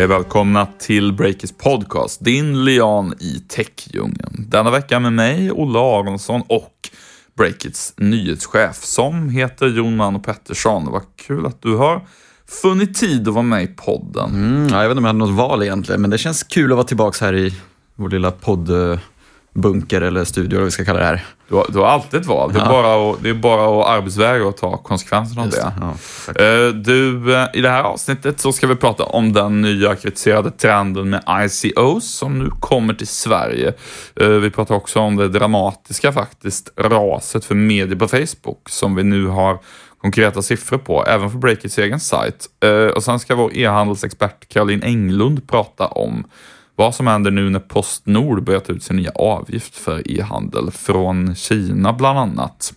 Hej välkomna till Breakers podcast, din lian i techdjungeln. Denna vecka med mig, Olle Aronsson och Breakits nyhetschef som heter Jon Mano Pettersson. Vad kul att du har funnit tid att vara med i podden. Mm, jag vet inte om jag hade något val egentligen, men det känns kul att vara tillbaka här i vår lilla podd. Eh, poddbunker eller studio, eller vad vi ska kalla det här. Du har, du har alltid ett val. Det är, Ja. bara att, det är bara att arbetsvägra och ta konsekvenserna av det. ja. Eh, Du, eh, i det här avsnittet så ska vi prata om den nya kritiserade trenden med ICOs som nu kommer till Sverige. Eh, Vi pratar också om det dramatiska faktiskt raset för medier på Facebook som vi nu har konkreta siffror på, även för Breakits egen sajt. Och sen ska vår e-handelsexpert Caroline Englund prata om vad som händer nu när Postnord börjar ta ut sin nya avgift för e-handel från Kina bland annat.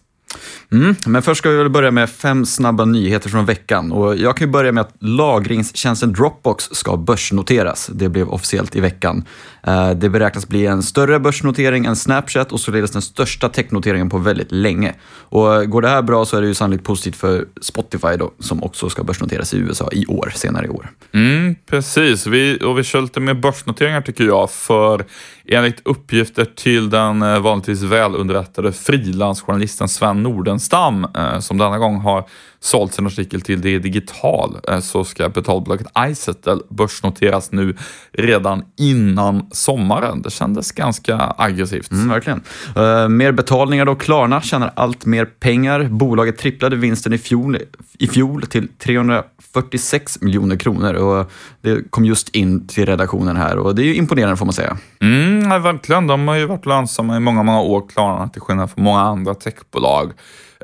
Mm, men först ska vi väl börja med fem snabba nyheter från veckan. Och jag kan ju börja med att lagringstjänsten Dropbox ska börsnoteras. Det blev officiellt i veckan. Eh, det beräknas bli en större börsnotering än Snapchat och således den största technoteringen på väldigt länge. Och går det här bra så är det ju sannolikt positivt för Spotify då, som också ska börsnoteras i USA i år, senare i år. Mm, precis. Vi, och vi kör lite mer börsnoteringar tycker jag, för enligt uppgifter till den eh, vanligtvis välunderrättade frilansjournalisten Sven Nordenstam, eh, som denna gång har sålt sin artikel till Det Digital, eh, så ska betalbolaget iSettle börsnoteras nu redan innan sommaren. Det kändes ganska aggressivt. Mm, verkligen. Eh, mer betalningar då. Klarna tjänar allt mer pengar. Bolaget tripplade vinsten i fjol, i fjol till 346 miljoner kronor och det kom just in till redaktionen här och det är ju imponerande får man säga. Mm, verkligen. De har ju varit lönsamma i många, många år, Klarna, till skillnad från många andra techbolag.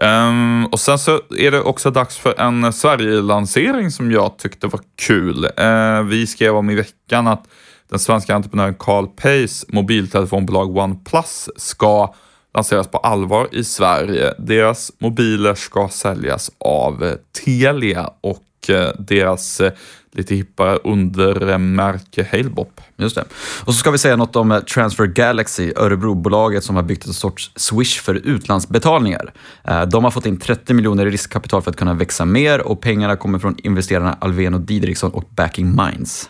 Um, och sen så är det också dags för en Sverige-lansering som jag tyckte var kul. Uh, vi skrev om i veckan att den svenska entreprenören Carl Pays mobiltelefonbolag OnePlus ska lanseras på allvar i Sverige. Deras mobiler ska säljas av Telia och eh, deras eh, lite hippare undermärke eh, Halebop. Just det. Och så ska vi säga något om eh, Transfer Galaxy, Örebrobolaget som har byggt en sorts Swish för utlandsbetalningar. Eh, de har fått in 30 miljoner i riskkapital för att kunna växa mer och pengarna kommer från investerarna Alvén och Didriksson och Backing Minds.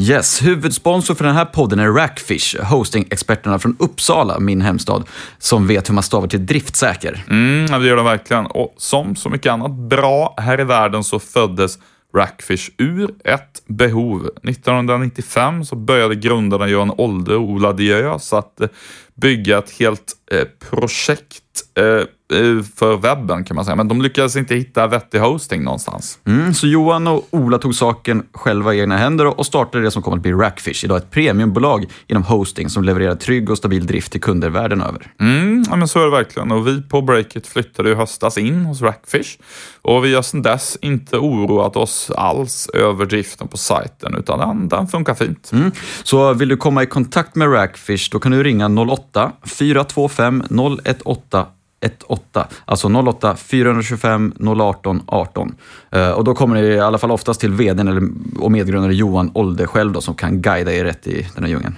Yes, huvudsponsor för den här podden är Rackfish, hostingexperterna från Uppsala, min hemstad, som vet hur man stavar till driftsäker. Mm, ja, det gör de verkligen. Och som så mycket annat bra här i världen så föddes Rackfish ur ett behov. 1995 så började grundarna Johan Olde och Ola Diös att eh, bygga ett helt eh, projekt eh, eh, för webben kan man säga. Men de lyckades inte hitta vettig hosting någonstans. Mm, så Johan och Ola tog saken själva i egna händer och startade det som kommer att bli Rackfish, idag ett premiumbolag inom hosting som levererar trygg och stabil drift till kunder världen över. Mm, ja, men så är det verkligen. Och vi på Breakit flyttade i höstas in hos Rackfish. Och vi har sedan dess inte oroat oss alls över driften på sajten, utan den, den funkar fint. Mm. Så vill du komma i kontakt med Rackfish, då kan du ringa 08 425 018 18, alltså 08 425 018 18. Och då kommer det i alla fall oftast till vdn eller, och medgrundare Johan Olde själv då, som kan guida er rätt i den här djungeln.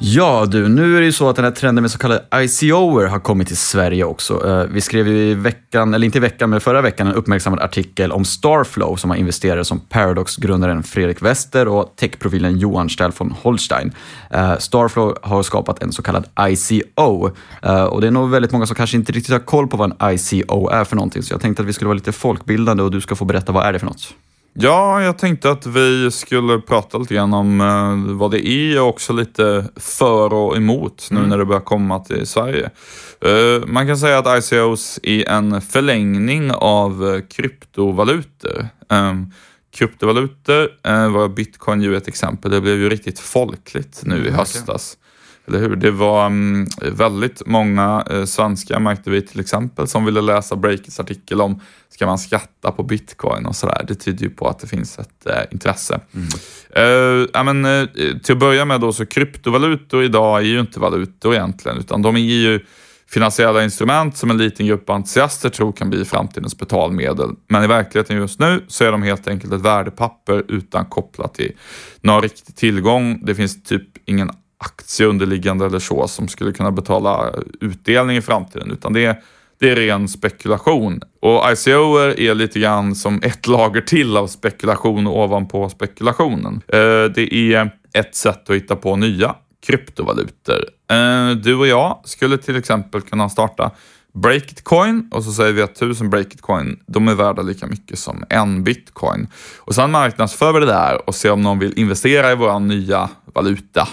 Ja du, nu är det ju så att den här trenden med så kallade ICOer har kommit till Sverige också. Eh, vi skrev ju i veckan, eller inte i veckan, men förra veckan en uppmärksammad artikel om Starflow som har investerare som Paradox-grundaren Fredrik Wester och techprofilen Johan Stell von Holstein. Eh, Starflow har skapat en så kallad ICO eh, och det är nog väldigt många som kanske inte riktigt har koll på vad en ICO är för någonting, så jag tänkte att vi skulle vara lite folkbildande och du ska få berätta vad är det för något. Ja, jag tänkte att vi skulle prata lite grann om eh, vad det är och också lite för och emot nu när det börjar komma till Sverige. Eh, man kan säga att ICOs är en förlängning av eh, kryptovalutor. Eh, kryptovalutor var bitcoin ju ett exempel. Det blev ju riktigt folkligt nu i verkligen. höstas. Eller hur? Det var mm, väldigt många eh, svenskar märkte vi till exempel som ville läsa Breakits artikel om ska man skatta på bitcoin och sådär. Det tyder ju på att det finns ett eh, intresse. Eh, ja, men, till att börja med då så kryptovalutor idag är ju inte valutor egentligen utan de är ju finansiella instrument som en liten grupp entusiaster tror kan bli framtidens betalmedel. Men i verkligheten just nu så är de helt enkelt ett värdepapper utan kopplat till någon riktig tillgång. Det finns typ ingen aktie underliggande eller så som skulle kunna betala utdelning i framtiden utan det är det är ren spekulation. Och ICO är lite grann som ett lager till av spekulation ovanpå spekulationen. Eh, det är ett sätt att hitta på nya kryptovalutor. Eh, du och jag skulle till exempel kunna starta Breakitcoin och så säger vi att tusen Breakitcoin, de är värda lika mycket som en bitcoin. Och sen marknadsför vi det där och ser om någon vill investera i vår nya valuta.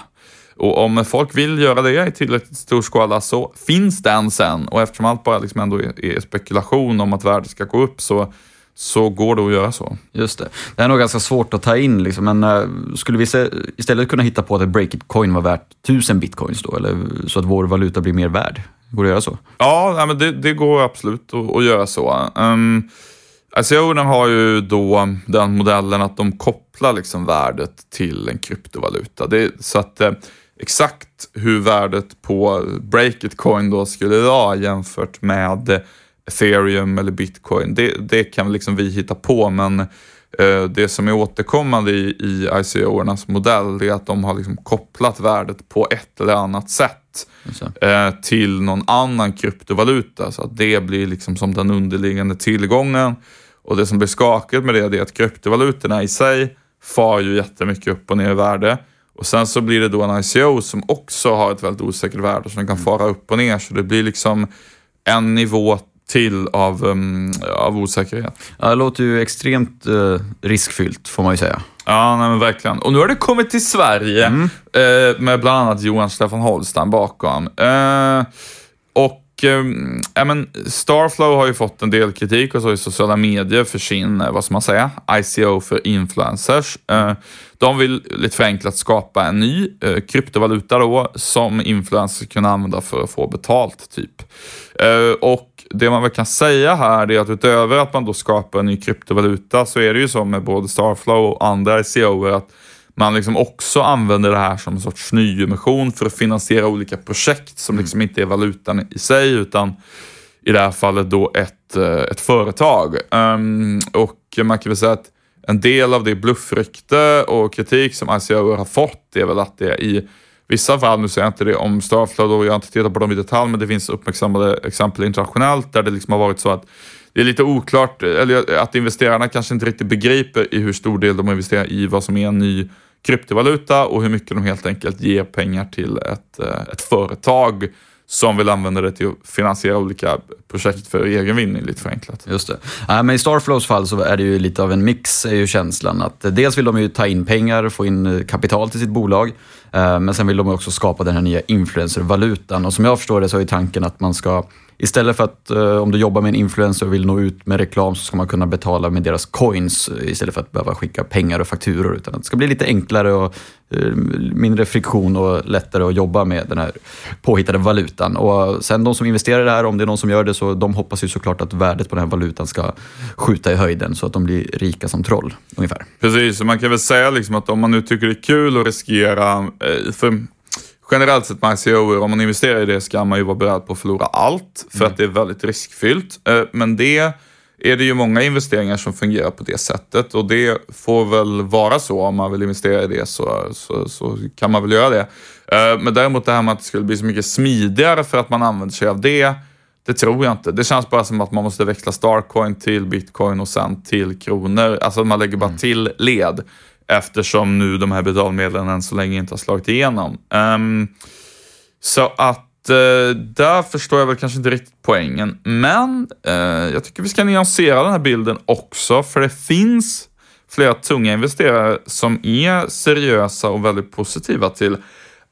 Och om folk vill göra det i tillräckligt stor skala så finns den sen. Och eftersom allt bara liksom ändå är spekulation om att värdet ska gå upp så så går det att göra så. Just det. Det är nog ganska svårt att ta in, liksom, men uh, skulle vi se, istället kunna hitta på att ett break-it-coin var värt tusen bitcoins då, eller så att vår valuta blir mer värd? Går det att göra så? Ja, men det, det går absolut att, att göra så. Um, ICO har ju då den modellen att de kopplar liksom värdet till en kryptovaluta. Det, så att eh, exakt hur värdet på Breakit-coin då skulle vara jämfört med ethereum eller bitcoin, det, det kan liksom vi hitta på men eh, det som är återkommande i, i ICO-ernas modell är att de har liksom kopplat värdet på ett eller annat sätt eh, till någon annan kryptovaluta så att det blir liksom som den underliggande tillgången. Och det som blir skakigt med det är att kryptovalutorna i sig far ju jättemycket upp och ner i värde. Och sen så blir det då en ICO som också har ett väldigt osäkert värde som kan fara upp och ner. Så det blir liksom en nivå till av, um, av osäkerhet. Ja, det låter ju extremt uh, riskfyllt får man ju säga. Ja, nej, men verkligen. Och nu har det kommit till Sverige mm. uh, med bland annat Johan Stefan Holstein bakom. Uh, Ehm, ja, men Starflow har ju fått en del kritik och så i sociala medier för sin, eh, vad ska man säga, ICO för influencers. Eh, de vill lite förenklat skapa en ny eh, kryptovaluta då som influencers kan använda för att få betalt typ. Och det man väl kan säga här är att utöver att man då skapar en ny kryptovaluta så är det ju så med både Starflow och andra ICO att man liksom också använder det här som en sorts nyemission för att finansiera olika projekt som liksom inte är valutan i sig utan i det här fallet då ett, eh, ett företag. Um, och man kan väl säga att en del av det bluffrykte och kritik som ICO har fått är väl att det i vissa fall, nu säger jag inte det om Starflow och jag har inte tittat på dem i detalj, men det finns uppmärksammade exempel internationellt där det liksom har varit så att det är lite oklart, eller att investerarna kanske inte riktigt begriper i hur stor del de investerar i vad som är en ny kryptovaluta och hur mycket de helt enkelt ger pengar till ett, eh, ett företag som vill använda det till att finansiera olika projekt för egen vinning, lite förenklat. Just det. Äh, men I Starflows fall så är det ju lite av en mix, är ju känslan. Att dels vill de ju ta in pengar, få in eh, kapital till sitt bolag, eh, men sen vill de också skapa den här nya influencervalutan. Och som jag förstår det så är tanken att man ska Istället för att eh, om du jobbar med en influencer och vill nå ut med reklam så ska man kunna betala med deras coins eh, istället för att behöva skicka pengar och fakturor. Utan det ska bli lite enklare och eh, mindre friktion och lättare att jobba med den här påhittade valutan. Och sen de som investerar i det här, om det är någon som gör det, så de hoppas ju såklart att värdet på den här valutan ska skjuta i höjden så att de blir rika som troll, ungefär. Precis, man kan väl säga liksom att om man nu tycker det är kul att riskera, eh, för generellt sett med ICO, om man investerar i det ska man ju vara beredd på att förlora allt för mm. att det är väldigt riskfyllt. Eh, men det är det ju många investeringar som fungerar på det sättet och det får väl vara så om man vill investera i det så, så, så kan man väl göra det. Eh, men däremot det här med att det skulle bli så mycket smidigare för att man använder sig av det, det tror jag inte. Det känns bara som att man måste växla Starcoin till bitcoin och sen till kronor. Alltså man lägger bara mm. till led eftersom nu de här betalmedlen än så länge inte har slagit igenom. Um, så att uh, där förstår jag väl kanske inte riktigt poängen. Men uh, jag tycker vi ska nyansera den här bilden också, för det finns flera tunga investerare som är seriösa och väldigt positiva till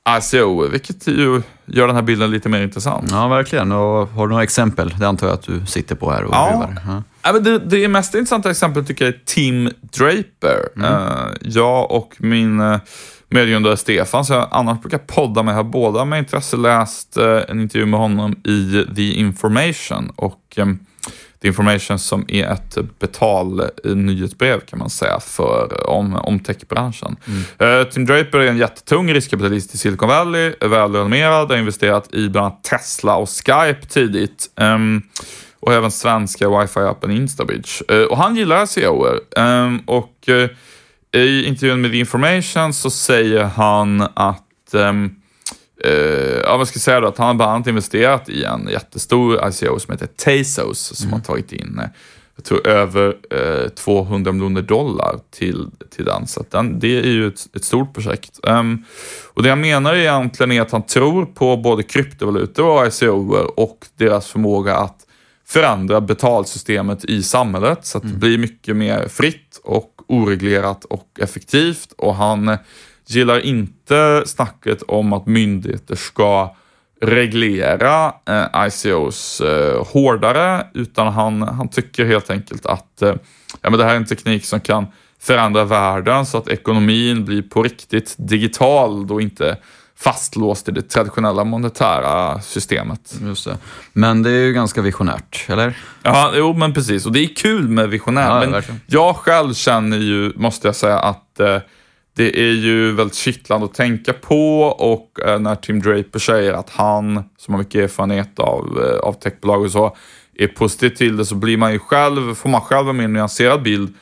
ICO, vilket ju gör den här bilden lite mer intressant. Ja, verkligen. Och har du några exempel? Det antar jag att du sitter på här och ja. Ja. Ja men det, det mest intressanta exemplet tycker jag är Tim Draper. Mm. Uh, jag och min uh, medgrundare Stefan, så jag annars brukar podda med, har båda med intresse läst uh, en intervju med honom i The Information. Och um, Information som är ett betal-nyhetsbrev kan man säga för, om, om techbranschen. Mm. Uh, Tim Draper är en jättetung riskkapitalist i Silicon Valley, välrenommerad, har investerat i bland annat Tesla och Skype tidigt. Um, och även svenska wifi-appen Instabridge. Uh, och han gillar SEOer. Ehm, och uh, i intervjun med The Information så säger han att um, eh, ja, ska säga då, att han har bland annat investerat i en jättestor ICO som heter Tezos som har tagit in eh, jag tror över eh, 200 miljoner dollar till, till den. Så den, det är ju ett, ett stort projekt. Um, och det jag menar egentligen är att han tror på både kryptovalutor och ICOer och deras förmåga att förändra betalsystemet i samhället så att det blir mycket mer fritt och oreglerat och effektivt. Och han gillar inte snacket om att myndigheter ska reglera eh, ICOs eh, hårdare, utan han, han tycker helt enkelt att eh, ja, men det här är en teknik som kan förändra världen så att ekonomin blir på riktigt digital och inte fastlåst i det traditionella monetära systemet. Just det. Men det är ju ganska visionärt, eller? Ja, jo men precis. Och det är kul med visionär. Ja, men verkligen. jag själv känner ju, måste jag säga, att eh, det är ju väldigt kittlande att tänka på och eh, när Tim Draper säger att han, som har mycket erfarenhet av, eh, av techbolag och så, är positiv till det så blir man ju själv, får man själv en mer nyanserad bild.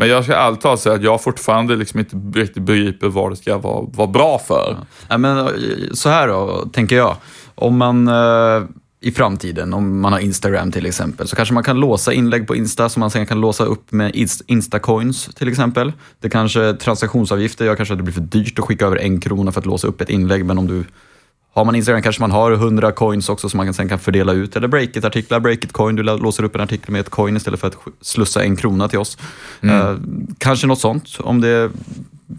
Men jag ska allt talat säga att jag fortfarande liksom inte riktigt begriper vad det ska vara, vara bra för. Ja, men, eh, så här då, tänker jag. Om man eh, i framtiden, om man har Instagram till exempel, så kanske man kan låsa inlägg på Insta som man sen kan låsa upp med Instacoins till exempel. Det kanske transaktionsavgifter gör kanske att det blir för dyrt att skicka över en krona för att låsa upp ett inlägg, men om du har man Instagram kanske man har 100 coins också som man kan- sen kan fördela ut. Eller Breakit-artiklar, Breakit-coin, du låser upp en artikel med ett coin istället för att slussa en krona till oss. Eh, kanske något sånt, om det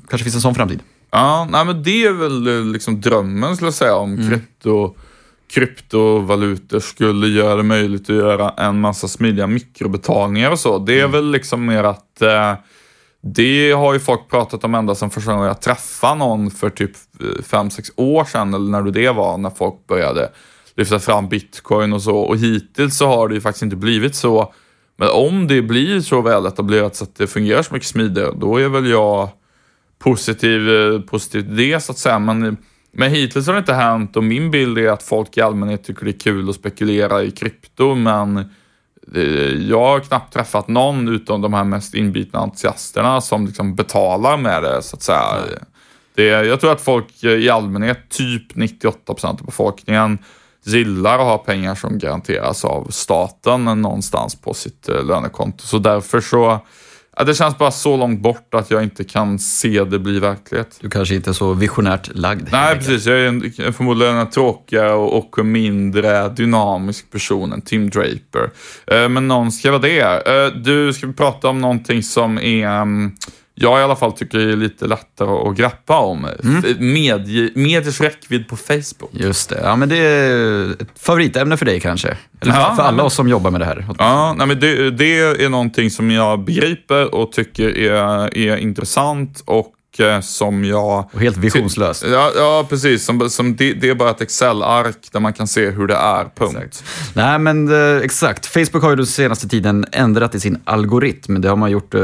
kanske finns en sån framtid. Ja, nej, men det är väl eh, liksom drömmen skulle jag säga om krypto, kryptovalutor skulle göra det möjligt att göra en massa smidiga mikrobetalningar och så. Det är väl liksom mer att eh, det har ju folk pratat om ända sedan första gången jag träffade någon för typ eh, 5-6 år sedan eller när det var när folk började lyfta fram bitcoin och så. Och hittills så har det ju faktiskt inte blivit så. Men om det blir så väl etablerat så att det fungerar så mycket smidigare, då är väl jag positiv, eh, positiv till det så att säga. Men, men hittills har det inte hänt och min bild är att folk i allmänhet tycker det är kul att spekulera i krypto men eh, jag har knappt träffat någon utom de här mest inbitna entusiasterna som liksom betalar med det så att säga. Det, jag tror att folk eh, i allmänhet, typ 98% av befolkningen, gillar att ha pengar som garanteras av staten någonstans på sitt eh, lönekonto. Så därför så, det känns bara så långt bort att jag inte kan se det bli verklighet. Du kanske inte är så visionärt lagd. Nej, precis. Jag är en, förmodligen en tråkigare och, och mindre dynamisk person än Tim Draper. Eh, men någon ska vara det. Eh, du, ska vi prata om någonting som är, mm, jag i alla fall tycker är lite lättare att grappa om. Mm. Medie, mediers räckvidd på Facebook. Just det. Ja, men det är ett favoritämne för dig kanske. Eller Ja, för alla men- oss som jobbar med det här. Ja, nej, men det, det är någonting som jag begriper och tycker är, är intressant och som jag Och helt visionslöst. Ja, ja precis. Som, som det, det är bara ett Excel-ark där man kan se hur det är, punkt. Exakt. Nej, men eh, exakt. Facebook har ju den senaste tiden ändrat i sin algoritm. Det har man gjort eh,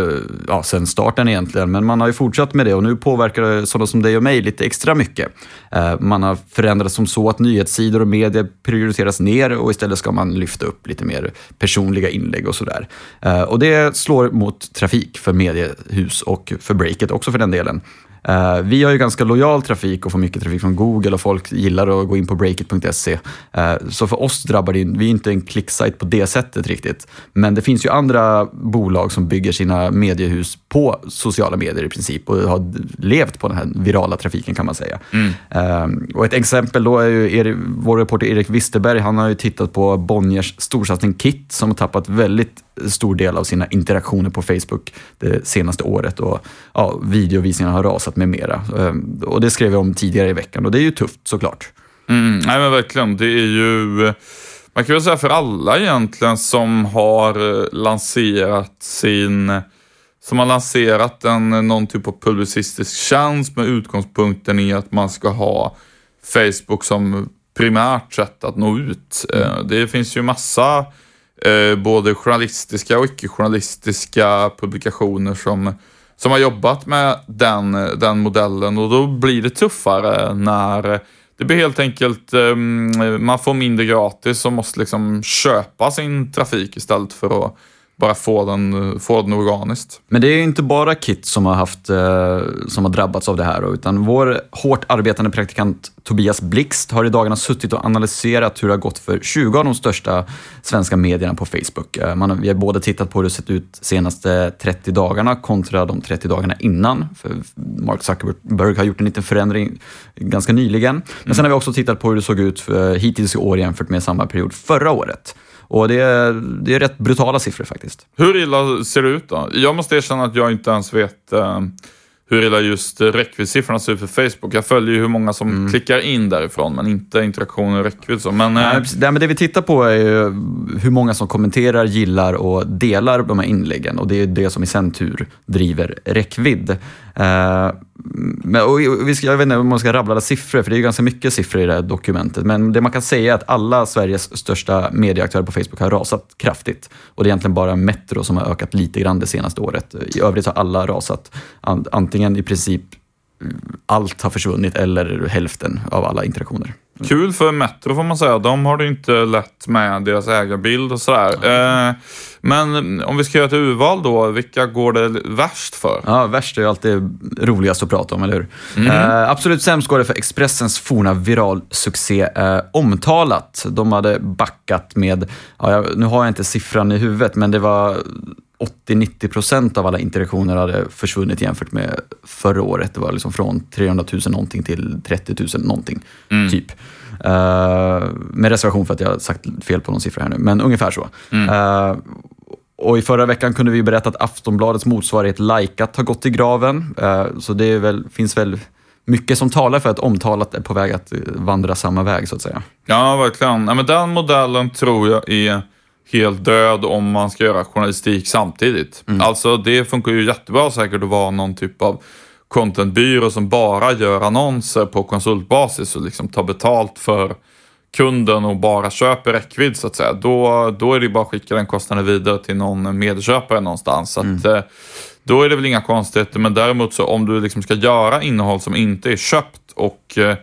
ja, sedan starten egentligen, men man har ju fortsatt med det och nu påverkar det sådana som dig och mig lite extra mycket. Eh, man har förändrat som så att nyhetssidor och media prioriteras ner och istället ska man lyfta upp lite mer personliga inlägg och sådär. Eh, och det slår mot trafik för mediehus och för Breakit också för den delen. Eh, vi har ju ganska lojal trafik och får mycket trafik från Google och folk gillar att gå in på breakit.se. Eh, så för oss drabbar det, vi är inte en klicksajt på det sättet riktigt. Men det finns ju andra bolag som bygger sina mediehus på sociala medier i princip och har levt på den här virala trafiken kan man säga. Eh, och ett exempel då är ju Erik, vår reporter Erik Wisterberg, han har ju tittat på Bonniers storsatsning Kit som har tappat väldigt stor del av sina interaktioner på Facebook det senaste året och ja, videovisningarna har rasat med mera. Ehm, Och det skrev jag om tidigare i veckan och det är ju tufft såklart. Mm, nej men verkligen, det är ju, man kan väl säga för alla egentligen som har eh, lanserat sin, som har lanserat en, någon typ av publicistisk tjänst med utgångspunkten i att man ska ha Facebook som primärt sätt att nå ut. Eh, Det finns ju massa Eh, både journalistiska och icke-journalistiska publikationer som, som har jobbat med den, den modellen. Och då blir det tuffare när det blir helt enkelt, ehm, man får mindre gratis och måste liksom köpa sin trafik istället för att bara få den, få den organiskt. Men det är inte bara Kit som har, haft, eh, som har drabbats av det här, utan vår hårt arbetande praktikant Tobias Blixt har i dagarna suttit och analyserat hur det har gått för 20 av de största svenska medierna på Facebook. Eh, man, vi har både tittat på hur det sett ut senaste 30 dagarna kontra de 30 dagarna innan. För Mark Zuckerberg har gjort en liten förändring ganska nyligen. Men sen har vi också tittat på hur det såg ut för, hittills i år jämfört med samma period förra året. Och det är, det är rätt brutala siffror faktiskt. Hur illa ser det ut då? Jag måste erkänna att jag inte ens vet uh, hur illa just räckviddssiffrorna ser ut för Facebook. Jag följer ju hur många som mm. klickar in därifrån, men inte interaktion och räckvidd. Så. Men, Nej, det, men det vi tittar på är hur många som kommenterar, gillar och delar de här inläggen. Och det är det som i sin tur driver räckvidd. Eh, men, och vi ska, jag vet inte om man ska rabbla alla siffror, för det är ganska mycket siffror i det här dokumentet. Men det man kan säga är att alla Sveriges största medieaktörer på Facebook har rasat kraftigt. Och det är egentligen bara Metro som har ökat lite grann det senaste året. I övrigt har alla rasat. Antingen i princip eh, allt har försvunnit eller hälften av alla interaktioner. Kul för Metro får man säga. De har det inte lätt med deras ägarbild och sådär. Mm. Eh, men om vi ska göra ett urval då, vilka går det värst för? Ja, värst är ju alltid roligast att prata om, eller hur? Mm. Eh, absolut sämst går det för Expressens forna viralsuccé eh, Omtalat. De hade backat med, ja, nu har jag inte siffran i huvudet, men det var 80-90 procent av alla interaktioner hade försvunnit jämfört med förra året. Det var liksom från 300 000 någonting till 30 000 någonting, mm. typ. Uh, med reservation för att jag sagt fel på någon siffra här nu, men ungefär så. Mm. Uh, och I förra veckan kunde vi berätta att Aftonbladets motsvarighet Likat har gått i graven. Uh, så det väl, finns väl mycket som talar för att omtalat är på väg att vandra samma väg, så att säga. Ja, verkligen. Ja, men den modellen tror jag är helt död om man ska göra journalistik samtidigt. Mm. Alltså det funkar ju jättebra säkert att vara någon typ av contentbyrå som bara gör annonser på konsultbasis och liksom tar betalt för kunden och bara köper räckvidd så att säga. Då, då är det bara att skicka den kostnaden vidare till någon medköpare någonstans. Så att, mm. Eh, då är det väl inga konstigheter, men däremot så om du liksom ska göra innehåll som inte är köpt och eh,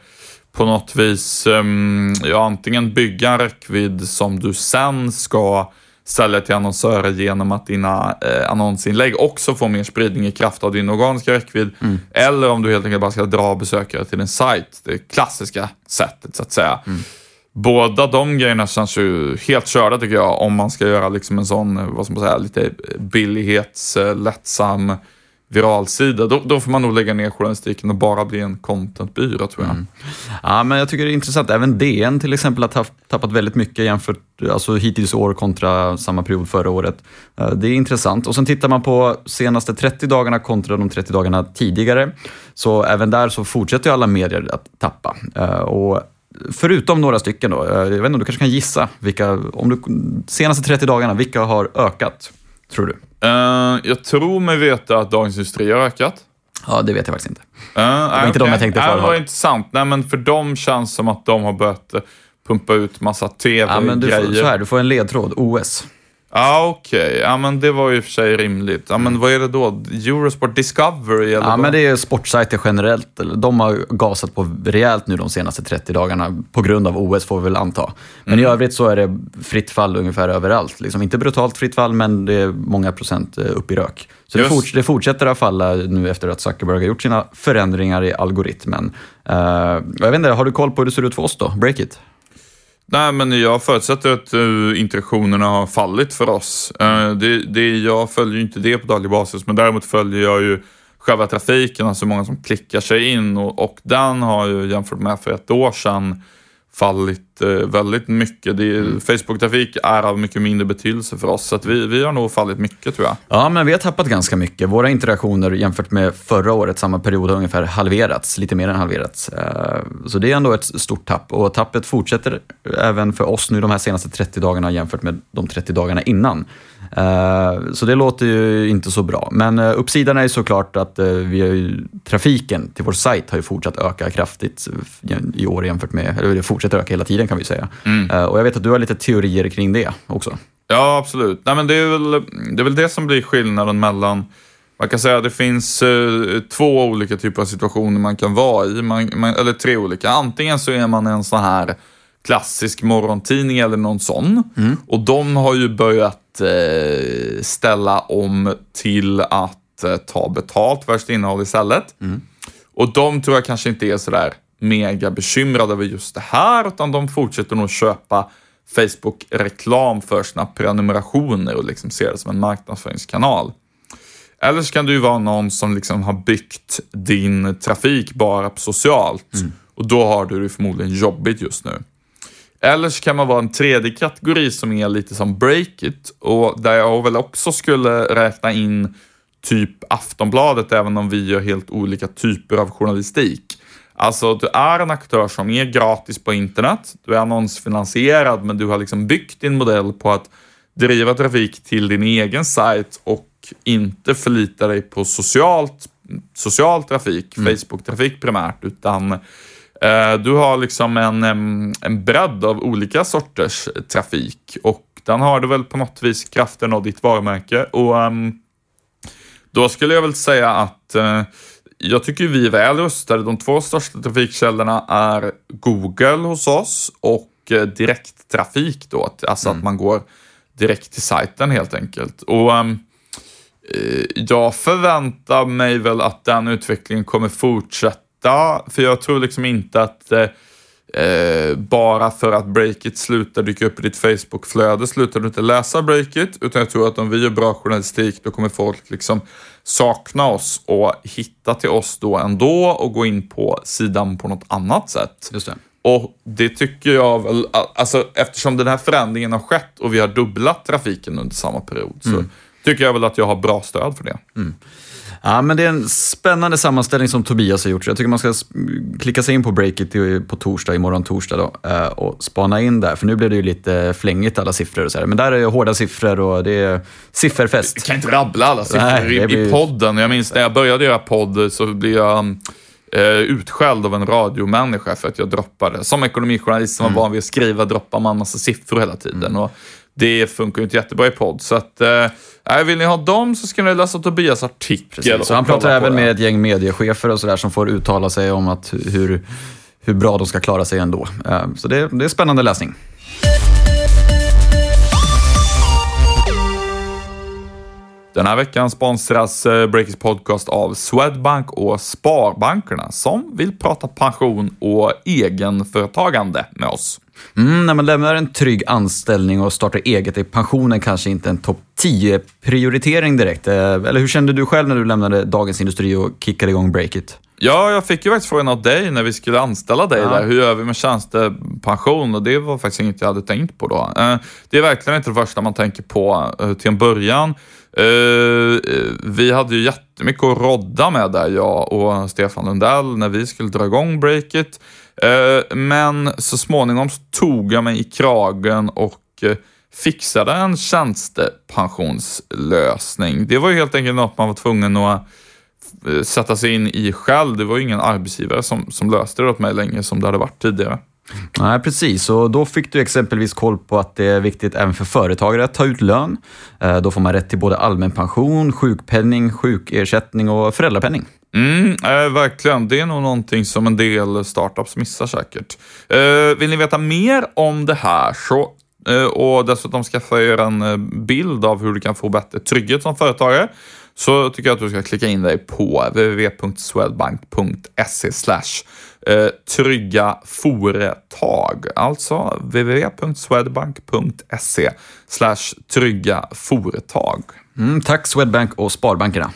på något vis um, ja, antingen bygga en räckvidd som du sen ska sälja till annonsörer genom att dina eh, annonsinlägg också får mer spridning i kraft av din organiska räckvidd. Mm. Eller om du helt enkelt bara ska dra besökare till din sajt. Det klassiska sättet så att säga. Mm. Båda de grejerna känns ju helt körda tycker jag om man ska göra liksom en sån, vad ska man säga, lite billighets, lättsam viralsida, då, då får man nog lägga ner journalistiken och bara bli en contentbyrå tror jag. Mm. Ja, men jag tycker det är intressant. Även DN till exempel har tappat väldigt mycket jämfört alltså hittills år kontra samma period förra året. Eh, det är intressant. Och sen tittar man på senaste 30 dagarna kontra de 30 dagarna tidigare. Så även där så fortsätter alla medier att tappa. Eh, och Förutom några stycken då, eh, jag vet inte, du kanske kan gissa vilka, om du, senaste 30 dagarna, vilka har ökat, tror du? Uh, jag tror mig veta att Dagens Industri har ökat. Ja, det vet jag faktiskt inte. Uh, det var uh, inte okay. de jag tänkte på. Uh, det var intressant. Nej, men för dem känns som att de har börjat pumpa ut massa tv-grejer. Ja, så här, du får en ledtråd. OS. Ja, okej. Okay. Ja, men det var ju för sig rimligt. Ja, men vad är det då? Eurosport Discovery? Eller ja, vad? men det är sportsajter generellt. De har gasat på rejält nu de senaste 30 dagarna på grund av OS, får vi väl anta. Men mm. i övrigt så är det fritt fall ungefär överallt. Liksom, inte brutalt fritt fall, men det är många procent eh, upp i rök. Så det, forts det, fortsätter att falla nu efter att Zuckerberg har gjort sina förändringar i algoritmen. Uh, jag vet inte, har du koll på hur det ser ut för oss då? Breakit? Nej, men jag förutsätter att eh, uh, interaktionerna har fallit för oss. Uh, det, det, jag följer ju inte det på daglig basis, men däremot följer jag ju själva trafiken, alltså många som klickar sig in och, och den har ju jämfört med för ett år sedan fallit eh, väldigt mycket. Mm. Facebook-trafik är av mycket mindre betydelse för oss, så att vi, vi har nog fallit mycket tror jag. Ja, men vi har tappat ganska mycket. Våra interaktioner jämfört med förra året, samma period, har ungefär halverats, lite mer än halverats. Eh, så det är ändå ett stort tapp och tappet fortsätter även för oss nu de här senaste 30 dagarna jämfört med de 30 dagarna innan. Eh, så det låter ju inte så bra. Men eh, uppsidan är såklart att eh, vi ju, trafiken till vår sajt har ju fortsatt öka kraftigt i år jämfört med, eller det fortsätter öka hela tiden kan vi säga. Mm. Och jag vet att du har lite teorier kring det också. Ja, absolut. Nej, men det, är väl, det är väl det som blir skillnaden mellan man kan säga att det finns eh, två olika typer av situationer man kan vara i, man, man, eller tre olika. Antingen så är man en sån här klassisk morgontidning eller någon sån. Och de har ju börjat eh, ställa om till att eh, ta betalt för sitt innehåll istället. Och de tror jag kanske inte är sådär mega bekymrade över just det här, utan de fortsätter nog köpa Facebook-reklam för sina prenumerationer och liksom ser det som en marknadsföringskanal. Eller så kan du ju vara någon som liksom har byggt din trafik bara på socialt och då har du det förmodligen jobbigt just nu. Eller så kan man vara en tredje kategori som är lite som Breakit och där jag väl också skulle räkna in typ Aftonbladet även om vi gör helt olika typer av journalistik. Alltså du är en aktör som är gratis på internet, du är annonsfinansierad men du har liksom byggt din modell på att driva trafik till din egen sajt och inte förlita dig på socialt, social trafik, Facebook-trafik primärt, utan du har liksom en, en bredd av olika sorters trafik och den har du väl på något vis kraften av ditt varumärke och då skulle jag väl säga att eh, jag tycker vi är väl rustade. De två största trafikkällorna är Google hos oss och eh, direkttrafik då. Alltså att man går direkt till sajten helt enkelt. Och eh, jag förväntar mig väl att den utvecklingen kommer fortsätta. För jag tror liksom inte att eh, Eh, bara för att breakit slutar dyka upp i ditt Facebook-flöde slutar du inte läsa breakit. Utan jag tror att om vi gör bra journalistik då kommer folk liksom sakna oss och hitta till oss då ändå och gå in på sidan på något annat sätt. Just det. Och det tycker jag väl, alltså eftersom den här förändringen har skett och vi har dubblat trafiken under samma period så tycker jag väl att jag har bra stöd för det. Ja, men det är en spännande sammanställning som Tobias har gjort. Så jag tycker man ska klicka sig in på Breakit på torsdag, imorgon torsdag då, eh, och spana in där. För nu blev det ju lite flängigt alla siffror och så här. Men där är det hårda siffror och det är sifferfest. Jag kan inte rabbla alla siffror Nej, i, blir- i podden. Jag minns när jag började göra podd så blev jag eh, utskälld av en radiomänniska för att jag droppade. Som ekonomijournalist som var van vid att skriva droppar man massa siffror hela tiden. Och det funkar ju inte jättebra i podd. Så att, eh, vill ni ha dem så ska ni läsa Tobias artikel. Så han pratar även det. med ett gäng mediechefer och sådär som får uttala sig om att hur, hur bra de ska klara sig ändå. Eh, Så det, det är spännande läsning. Den här veckan sponsras eh, Breakers podcast av Swedbank och Sparbankerna som vill prata pension och egenföretagande med oss. Mm, när man lämnar en trygg anställning och startar eget är pensionen kanske inte en topp 10-prioritering direkt. Eh, Eller hur kände du själv när du lämnade Dagens Industri och kickade igång Breakit? Ja, jag fick ju faktiskt frågan av dig när vi skulle anställa dig Ja. där. Hur gör vi med tjänstepension? Och det var faktiskt inget jag hade tänkt på då. Eh, Det är verkligen inte det första man tänker på eh, till en början. Vi hade ju jättemycket att rodda med där, jag och Stefan Lundell, när vi skulle dra igång breaket. Eh, men så småningom så tog jag mig i kragen och eh, fixade en tjänstepensionslösning. Det var ju helt enkelt något man var tvungen att eh, sätta sig in i själv. Det var ju ingen arbetsgivare som, som löste det åt mig länge som det hade varit tidigare. Nej, precis. Och då fick du exempelvis koll på att det är viktigt även för företagare att ta ut lön. Då får man rätt till både allmän pension, sjukpenning, sjukersättning och föräldrapenning. Mm, eh, verkligen. Det är nog någonting som en del startups missar säkert. Eh, vill ni veta mer om det här så eh, och dessutom skaffa er en eh, bild av hur du kan få bättre trygghet som företagare så tycker jag att du ska klicka in dig på www.swedbank.se slash eh, trygga företag. Alltså www.swedbank.se slash trygga företag. Mm, tack Swedbank och Sparbankerna.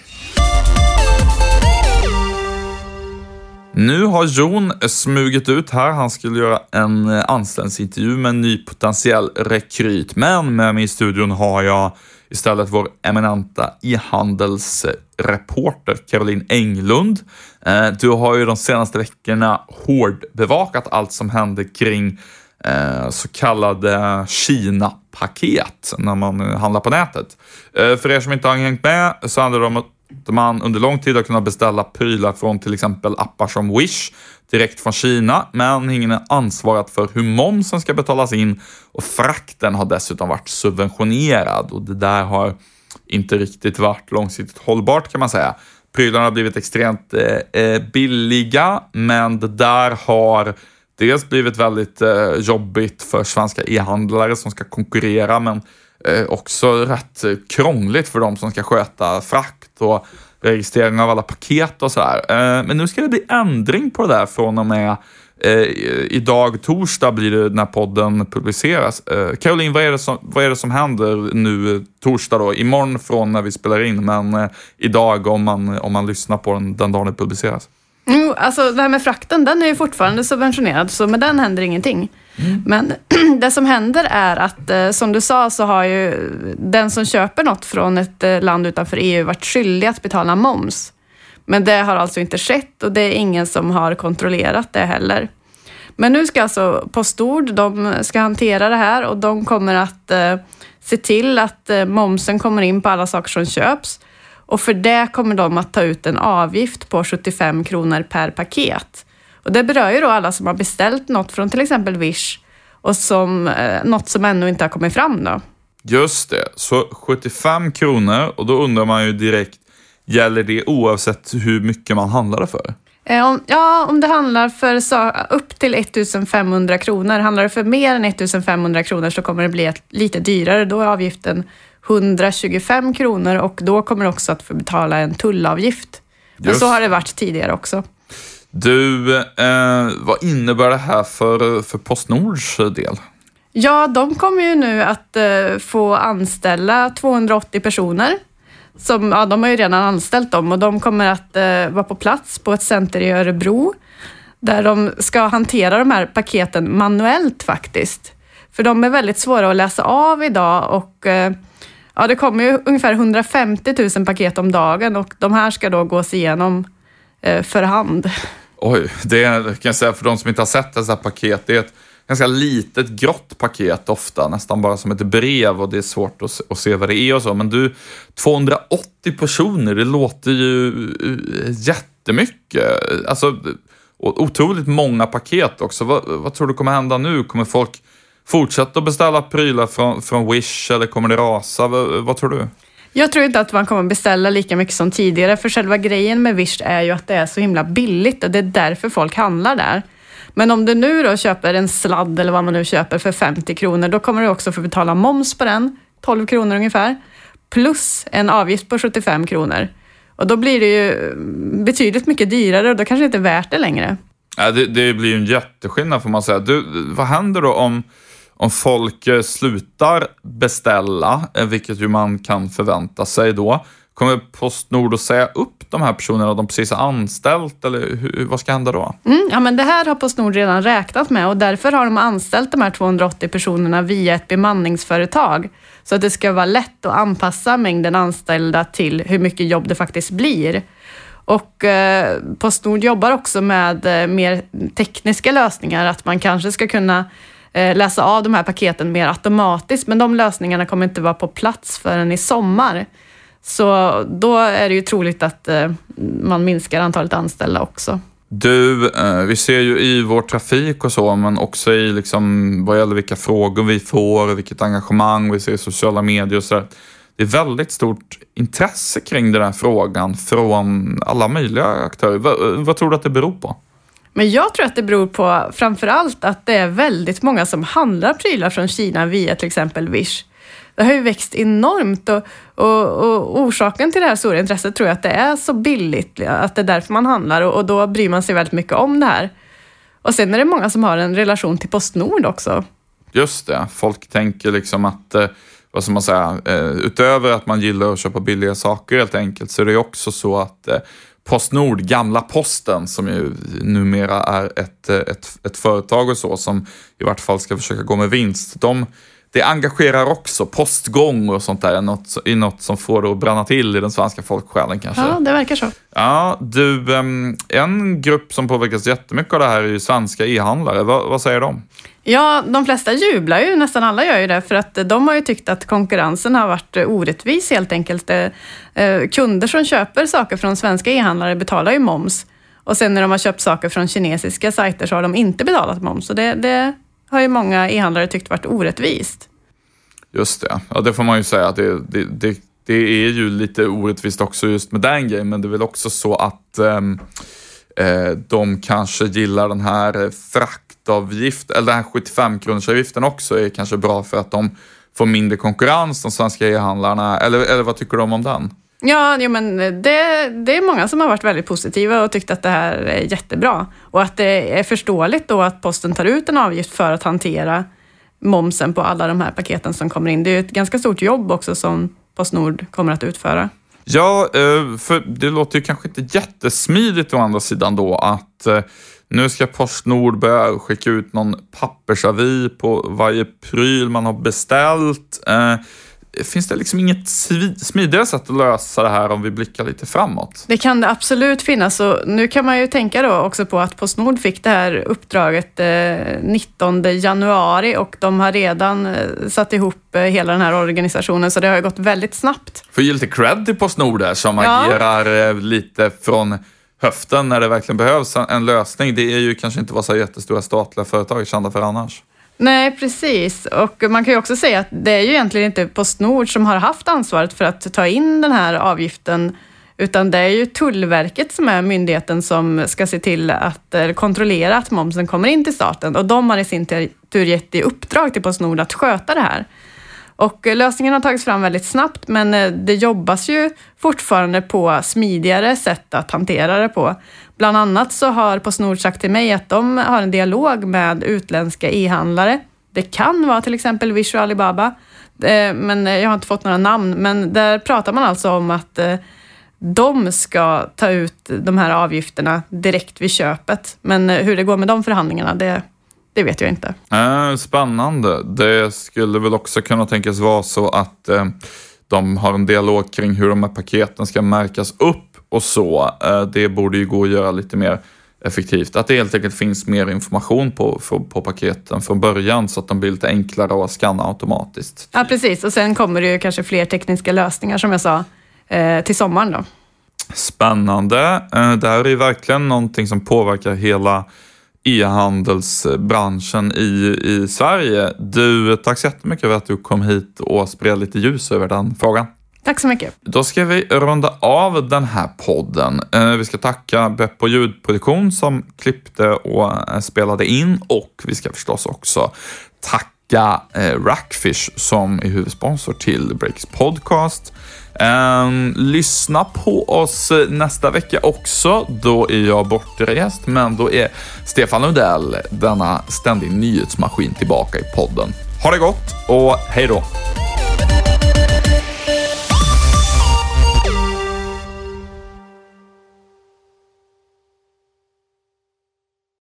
Nu har Jon smugit ut här. Han skulle göra en eh, anställningsintervju med en ny potentiell rekryt. Men med mig i studion har jag istället vår eminenta e-handelsreporter Caroline Englund. Eh, du har ju de senaste veckorna hårdbevakat allt som hände kring eh, så kallade Kina-paket när man handlar på nätet. För er som inte har hängt med så handlar det om att man under lång tid har kunnat beställa prylar från till exempel appar som Wish direkt från Kina, men ingen är ansvarat för hur momsen ska betalas in och frakten har dessutom varit subventionerad och det där har inte riktigt varit långsiktigt hållbart kan man säga. Prylarna har blivit extremt eh, eh billiga, men det där har dels blivit väldigt eh, jobbigt för svenska e-handlare som ska konkurrera, men eh, också rätt eh, krångligt för de som ska sköta frakt och registrering av alla paket och sådär. Eh, men nu ska det bli ändring på det där från och med Eh, idag, torsdag, blir det när podden publiceras. Eh, Caroline, vad är, det som, vad är det som händer nu torsdag då? Imorgon från när vi spelar in, men eh, idag om man, om man lyssnar på den den dagen det publiceras. Mm, alltså det här med frakten, den är ju fortfarande subventionerad, så med den händer ingenting. Mm. Men det som händer är att, eh, som du sa, så har ju den som köper något från ett eh, land utanför EU varit skyldig att betala moms. Men det har alltså inte skett och det är ingen som har kontrollerat det heller. Men nu ska alltså Postnord, de ska hantera det här och de kommer att eh, se till att momsen kommer in på alla saker som köps. Och för det kommer de att ta ut en avgift på 75 kronor per paket. Och det berör ju då alla som har beställt något från till exempel Wish och som, eh, något som ännu inte har kommit fram då. Just det, så 75 kronor och då undrar man ju direkt, Gäller det oavsett hur mycket man handlar det för? Eh, ja, om det handlar för upp till 1500 kronor. Handlar det för mer än 1500 kronor så kommer det bli lite dyrare. Då är avgiften 125 kronor och då kommer du också att få betala en tullavgift. Just. Och så har det varit tidigare också. Du, eh, vad innebär det här för, för Postnords del? Ja, de kommer ju nu att eh, få anställa 280 personer som, ja, de har ju redan anställt dem och de kommer att eh, vara på plats på ett center i Örebro där de ska hantera de här paketen manuellt faktiskt. För de är väldigt svåra att läsa av idag och eh, ja, det kommer ju ungefär 150 000 paket om dagen och de här ska då gås igenom eh, för hand. Oj, det är, kan jag säga för de som inte har sett dessa paket, det är ett ganska litet grått paket ofta, nästan bara som ett brev och det är svårt att, att se vad det är och så. Men du, 280 personer, det låter ju eh, jättemycket. Alltså, otroligt många paket också. Vad, vad tror du kommer hända nu? Kommer folk fortsätta att beställa prylar från, från Wish eller kommer det rasa? Vad, vad tror du? Jag tror inte att man kommer beställa lika mycket som tidigare, för själva grejen med Wish är ju att det är så himla billigt och det är därför folk handlar där. Men om du nu då köper en sladd eller vad man nu köper för 50 kronor, då kommer du också få betala moms på den, 12 kronor ungefär, plus en avgift på 75 kronor. Och då blir det ju betydligt mycket dyrare och då kanske det inte är värt det längre. Ja, det, det blir ju en jätteskillnad får man säga. Du, vad händer då om, om folk eh, slutar beställa, eh, vilket ju man kan förvänta sig då? Kommer Postnord att säga upp de här personerna de precis har anställt eller hur, vad ska hända då? Mm, ja, men det här har Postnord redan räknat med och därför har de anställt de här 280 personerna via ett bemanningsföretag. Så att det ska vara lätt att anpassa mängden anställda till hur mycket jobb det faktiskt blir. Och eh, Postnord jobbar också med eh, mer tekniska lösningar, att man kanske ska kunna Eh, läsa av de här paketen mer automatiskt, men de lösningarna kommer inte vara på plats förrän i sommar. Så då är det ju troligt att eh, man minskar antalet anställda också. Du, eh, vi ser ju i vår trafik och så, men också i liksom vad gäller vilka frågor vi får, vilket engagemang vi ser i sociala medier och så där. Det är väldigt stort intresse kring den här frågan från alla möjliga aktörer. Vad, vad tror du att det beror på? Men jag tror att det beror på framför allt att det är väldigt många som handlar prylar från Kina via till exempel Wish det har ju växt enormt och, och, och, orsaken till det här stora intresset tror jag att det är så billigt, att det är därför man handlar och, och då bryr man sig väldigt mycket om det här. Och sen är det många som har en relation till Postnord också. Just det, folk tänker liksom att eh, vad ska man säga, eh, utöver att man gillar att köpa billiga saker helt enkelt så är det också så att eh, Postnord, gamla posten, som ju numera är ett, eh, ett, ett företag och så, som i vart fall ska försöka gå med vinst. De det engagerar också. Postgång och sånt där är något, är något som får det att bränna till i den svenska folksjälen kanske. Ja, det verkar så. Ja, du, en grupp som påverkas jättemycket av det här är ju svenska e-handlare. vad, vad säger de? Ja, de flesta jublar ju, nästan alla gör ju det, för att de har ju tyckt att konkurrensen har varit orättvis helt enkelt. Eh, kunder som köper saker från svenska e-handlare betalar ju moms och sen när de har köpt saker från kinesiska sajter så har de inte betalat moms. Så det, det har ju många e-handlare tyckt varit orättvist. Just det, ja det får man ju säga. Det, det, det, det är ju lite orättvist också just med den grejen, men det är väl också så att um, eh, de kanske gillar den här fraktavgift, eller den här 75 kronorsavgiften också är kanske bra för att de får mindre konkurrens, de svenska e-handlarna. Eller, eller vad tycker de om den? Ja, ja men det, det är många som har varit väldigt positiva och tyckt att det här är jättebra. Och att det är förståeligt då att posten tar ut en avgift för att hantera momsen på alla de här paketen som kommer in. Det är ju ett ganska stort jobb också som Postnord kommer att utföra. Ja, eh, för det låter ju kanske inte jättesmidigt å andra sidan då att eh, nu ska Postnord börja skicka ut någon pappersavi på varje pryl man har beställt. Eh, Finns det liksom inget smidigare sätt att lösa det här om vi blickar lite framåt? Det kan det absolut finnas och nu kan man ju tänka då också på att Postnord fick det här uppdraget 19 eh, januari och de har redan eh, satt ihop eh, hela den här organisationen så det har gått väldigt snabbt. Får ge lite cred till Postnord där som ja. agerar lite från höften när det verkligen behövs en lösning. Det är ju kanske inte vad så jättestora statliga företag är kända för annars. Nej, precis. Och man kan ju också säga att det är ju egentligen inte Postnord som har haft ansvaret för att ta in den här avgiften, utan det är ju Tullverket som är myndigheten som ska se till att eh, kontrollera att momsen kommer in till staten och de har i sin tur gett i uppdrag till Postnord att sköta det här. Och eh, lösningen har tagits fram väldigt snabbt, men eh, det jobbas ju fortfarande på smidigare sätt att hantera det på. Bland annat så har Postnord sagt till mig att de har en dialog med utländska e-handlare. Det kan vara till exempel Vishu Alibaba, eh, men jag har inte fått några namn. Men där pratar man alltså om att eh, de ska ta ut de här avgifterna direkt vid köpet. Men eh, hur det går med de förhandlingarna, det det vet jag inte. Äh, spännande. Det skulle väl också kunna tänkas vara så att eh, de har en dialog kring hur de här paketen ska märkas upp och så. Eh, det borde ju gå att göra lite mer effektivt. Att det helt enkelt finns mer information på, på, på paketen från början så att de blir lite enklare att scanna automatiskt. Ja, precis. Och sen kommer det ju kanske fler tekniska lösningar som jag sa eh, till sommaren då. Spännande. Eh, det här är ju verkligen någonting som påverkar hela e-handelsbranschen i, i Sverige. Du, tack så jättemycket för att du kom hit och spred lite ljus över den frågan. Tack så mycket. Då ska vi runda av den här podden. Eh, vi ska tacka Beppo ljudproduktion som klippte och eh, spelade in och vi ska förstås också tacka eh, Rackfish som är huvudsponsor till Breaks podcast. Ehm, lyssna på oss nästa vecka också. Då är jag bortrest, men då är Stefan Lundell, denna ständig nyhetsmaskin, tillbaka i podden. Ha det gott och hej då!